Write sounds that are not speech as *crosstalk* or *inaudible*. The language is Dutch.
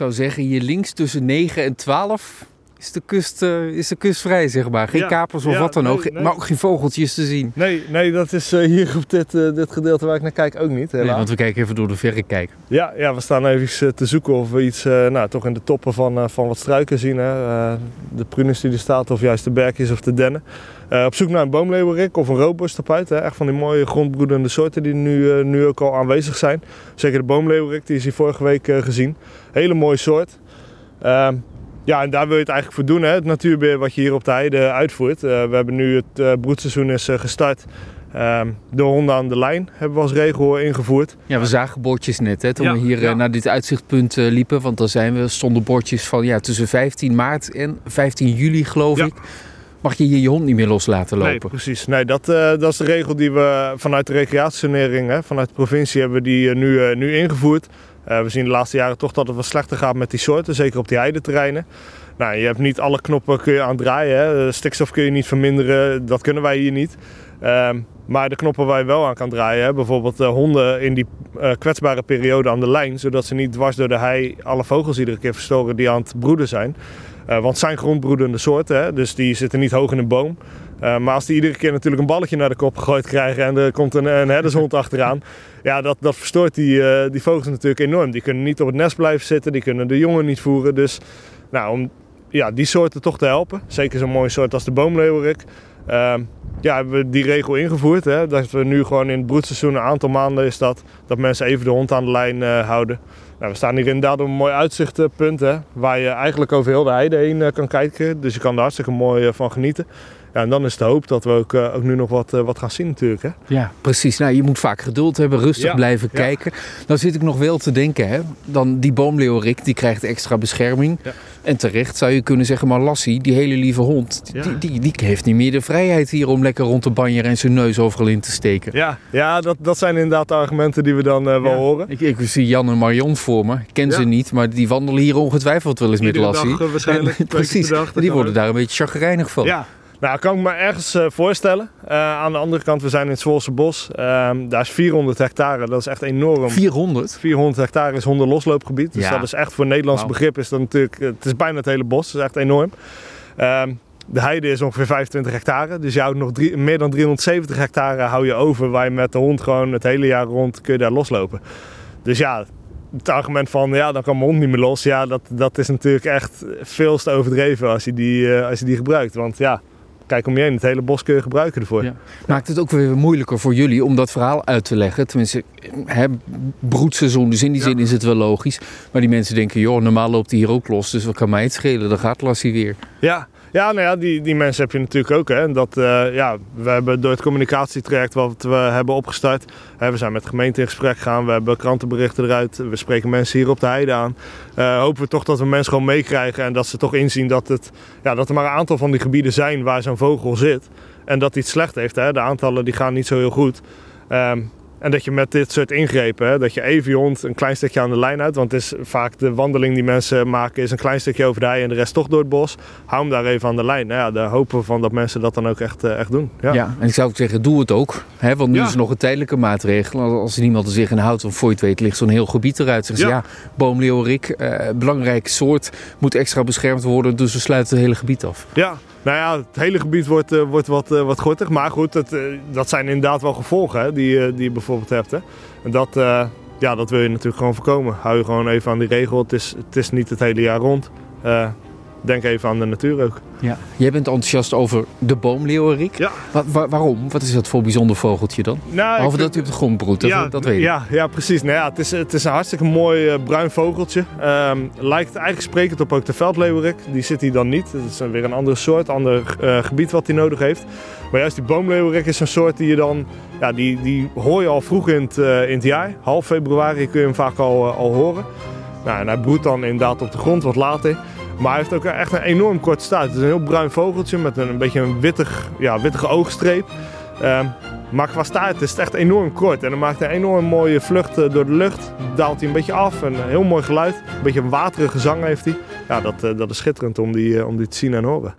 zou zeggen, hier links tussen 9 en 12 is de kust, uh, is de kust vrij, zeg maar. Geen Ja, kapers of ja, wat dan ook. nee. Maar ook geen vogeltjes te zien. Nee, nee dat is eh, hier op dit, eh, dit gedeelte waar ik naar kijk ook niet, Nee, want we kijken even door de verrekijker. Ja, ja, we staan even eh, te zoeken of we iets eh, nou, toch in de toppen van, eh, van wat struiken zien. Hè. Eh, de prunus die er staat, of juist de berkjes of de dennen. Eh, op zoek naar een boomleeuwerik of een roodborstapuit. Hè. Echt van die mooie grondbroedende soorten die nu, eh, nu ook al aanwezig zijn. Zeker de boomleeuwerik, die is hier vorige week eh, gezien. Hele mooie soort. Ja, en daar wil je het eigenlijk voor doen, hè? het natuurbeheer wat je hier op de heide uitvoert. Eh, we hebben nu het eh, broedseizoen is eh, gestart. Ehm, de honden aan de lijn hebben we als regel ingevoerd. Ja, we zagen bordjes net hè, toen Ja, we hier ja. naar dit uitzichtpunt eh, liepen. Want dan zijn we, stonden bordjes van ja, tussen 15 maart en 15 juli, geloof Ja. ik. Mag je hier je hond niet meer los laten Nee, lopen? precies. Nee, dat, eh, dat is de regel die we vanuit de recreatiesanering, hè, vanuit de provincie, hebben we die nu, eh, nu ingevoerd. Eh, we zien de laatste jaren toch dat het wat slechter gaat met die soorten, zeker op die heideterreinen. Nou, je hebt niet alle knoppen kun je aan draaien. Hè. Eh, Stikstof kun je niet verminderen, dat kunnen wij hier niet. Ehm, maar de knoppen waar je wel aan kan draaien, bijvoorbeeld eh, honden in die eh, kwetsbare periode aan de lijn, zodat ze niet dwars door de hei alle vogels iedere keer verstoren die aan het broeden zijn. Eh, want het zijn grondbroedende soorten, hè, dus die zitten niet hoog in een boom. Maar als die iedere keer natuurlijk een balletje naar de kop gegooid krijgen en er komt een, een herdershond achteraan, ja, dat, dat verstoort die, die vogels natuurlijk enorm. Die kunnen niet op het nest blijven zitten, die kunnen de jongen niet voeren. Dus nou, om ja, die soorten toch te helpen, zeker zo'n mooie soort als de boomleeuwerik, ja, hebben we die regel ingevoerd. Hè, dat we nu gewoon in het broedseizoen, een aantal maanden is dat, dat mensen even de hond aan de lijn eh, houden. Nou, we staan hier inderdaad op een mooi uitzichtpunt, hè, waar je eigenlijk over heel de heide heen eh, kan kijken. Dus je kan er hartstikke mooi eh, van genieten. Ja, en dan is de hoop dat we ook, eh, ook nu nog wat, wat gaan zien natuurlijk. Hè. Ja, precies. Nou, je moet vaak geduld hebben, rustig Ja, blijven ja. kijken. Dan zit ik nog wel te denken, hè. Dan die boomleeuwerik, die krijgt extra bescherming. Ja. En terecht zou je kunnen zeggen, maar Lassie, die hele lieve hond... Die, die, die heeft niet meer de vrijheid hier om lekker rond te banjeren... en zijn neus overal in te steken. Ja, ja dat, dat zijn inderdaad de argumenten die we dan wel horen. Ik, ik zie Jan en Marion voor me. Ik ken Ja. ze niet, maar die wandelen hier ongetwijfeld wel eens met Iedere Lassie. dag, eh, waarschijnlijk, En- *laughs* precies, dag, die worden daar een beetje chagrijnig van. Ja, nou kan ik me ergens eh, voorstellen. Eh, aan de andere kant, we zijn in het Zwolse bos. Ehm, daar is 400 hectare, dat is echt enorm. 400? 400 hectare is hondenlosloopgebied. Dus Ja. dat is echt voor Nederlands begrip is dat natuurlijk, het is bijna het hele bos. Dat is echt enorm. Ehm, de heide is ongeveer 25 hectare. Dus je houdt nog drie- meer dan 370 hectare hou je over. Waar je met de hond gewoon het hele jaar rond kun je daar loslopen. Dus ja, het argument van ja, dan kan mijn hond niet meer los. Ja, dat, dat is natuurlijk echt veel te overdreven als je, die, eh, als je die gebruikt. Want ja, kijk om je heen, het hele bos kun je gebruiken ervoor. Ja. Maakt het ook weer moeilijker voor jullie om dat verhaal uit te leggen? Tenminste, hè, broedseizoen, dus in die Ja. zin is het wel logisch. Maar die mensen denken, joh, normaal loopt hij hier ook los. Dus wat kan mij het schelen? Dan gaat Lassie weer. Ja, ja, nou ja, die, die mensen heb je natuurlijk ook. Hè. Dat, eh, ja, we hebben door het communicatietraject wat we hebben opgestart. We zijn met de gemeente in gesprek gegaan. We hebben krantenberichten eruit. We spreken mensen hier op de heide aan. Eh, hopen we toch dat we mensen gewoon meekrijgen. En dat ze toch inzien dat, het, ja, dat er maar een aantal van die gebieden zijn waar zo'n vogel zit. En dat hij het slecht heeft. Hè. De aantallen die gaan niet zo heel goed. Ehm, en dat je met dit soort ingrepen, hè, dat je even je hond een klein stukje aan de lijn houdt. Want het is vaak de wandeling die mensen maken, is een klein stukje over de hei en de rest toch door het bos. Hou hem daar even aan de lijn. Nou ja, daar hopen we van dat mensen dat dan ook echt, eh, echt doen. Ja. Ja. en ik zou ook zeggen, doe het ook. Hè, want nu Ja. is het nog een tijdelijke maatregel. Als er niemand er zich in houdt, dan voor je het weet ligt zo'n heel gebied eruit. Zeggen ze, Ja. ja, boomleeuwerik, eh, belangrijke soort, moet extra beschermd worden. Dus we sluiten het hele gebied af. Ja, nou ja, het hele gebied wordt, eh, wordt wat, eh, wat gortig. Maar goed, het, eh, dat zijn inderdaad wel gevolgen hè, die, die je bijvoorbeeld hebt. Hè. En dat, ja, dat wil je natuurlijk gewoon voorkomen. Hou je gewoon even aan die regel. Het is, het is niet het hele jaar rond. Denk even aan de natuur ook. Ja. Jij bent enthousiast over de boomleeuwerik. Ja. Wa- wa- waarom? Wat is dat voor bijzonder vogeltje dan? Nou, Behalve dat hij op de grond broedt, dat, dat weet ik. Ja, ja precies. Nou ja, het, is, het is een hartstikke mooi eh, bruin vogeltje. Ehm, lijkt eigenlijk sprekend op ook de veldleeuwerik. Die zit hier dan niet. Het is weer een andere soort, ander eh, gebied wat hij nodig heeft. Maar juist die boomleeuwerik is een soort die je dan... Ja, die, die hoor je al vroeg in het, eh, in het jaar. Half februari kun je hem vaak al, al horen. Nou, en hij broedt dan inderdaad op de grond wat later. Maar hij heeft ook echt een enorm korte staart. Het is een heel bruin vogeltje met een, een beetje een wittig, ja, wittige oogstreep. Ehm, maar qua staart is het echt enorm kort. En dan maakt hij een enorm mooie vlucht eh, door de lucht. Daalt hij een beetje af. Een heel mooi geluid. Een beetje een waterige zang heeft hij. Ja, dat, eh, dat is schitterend om die, eh, om die te zien en horen.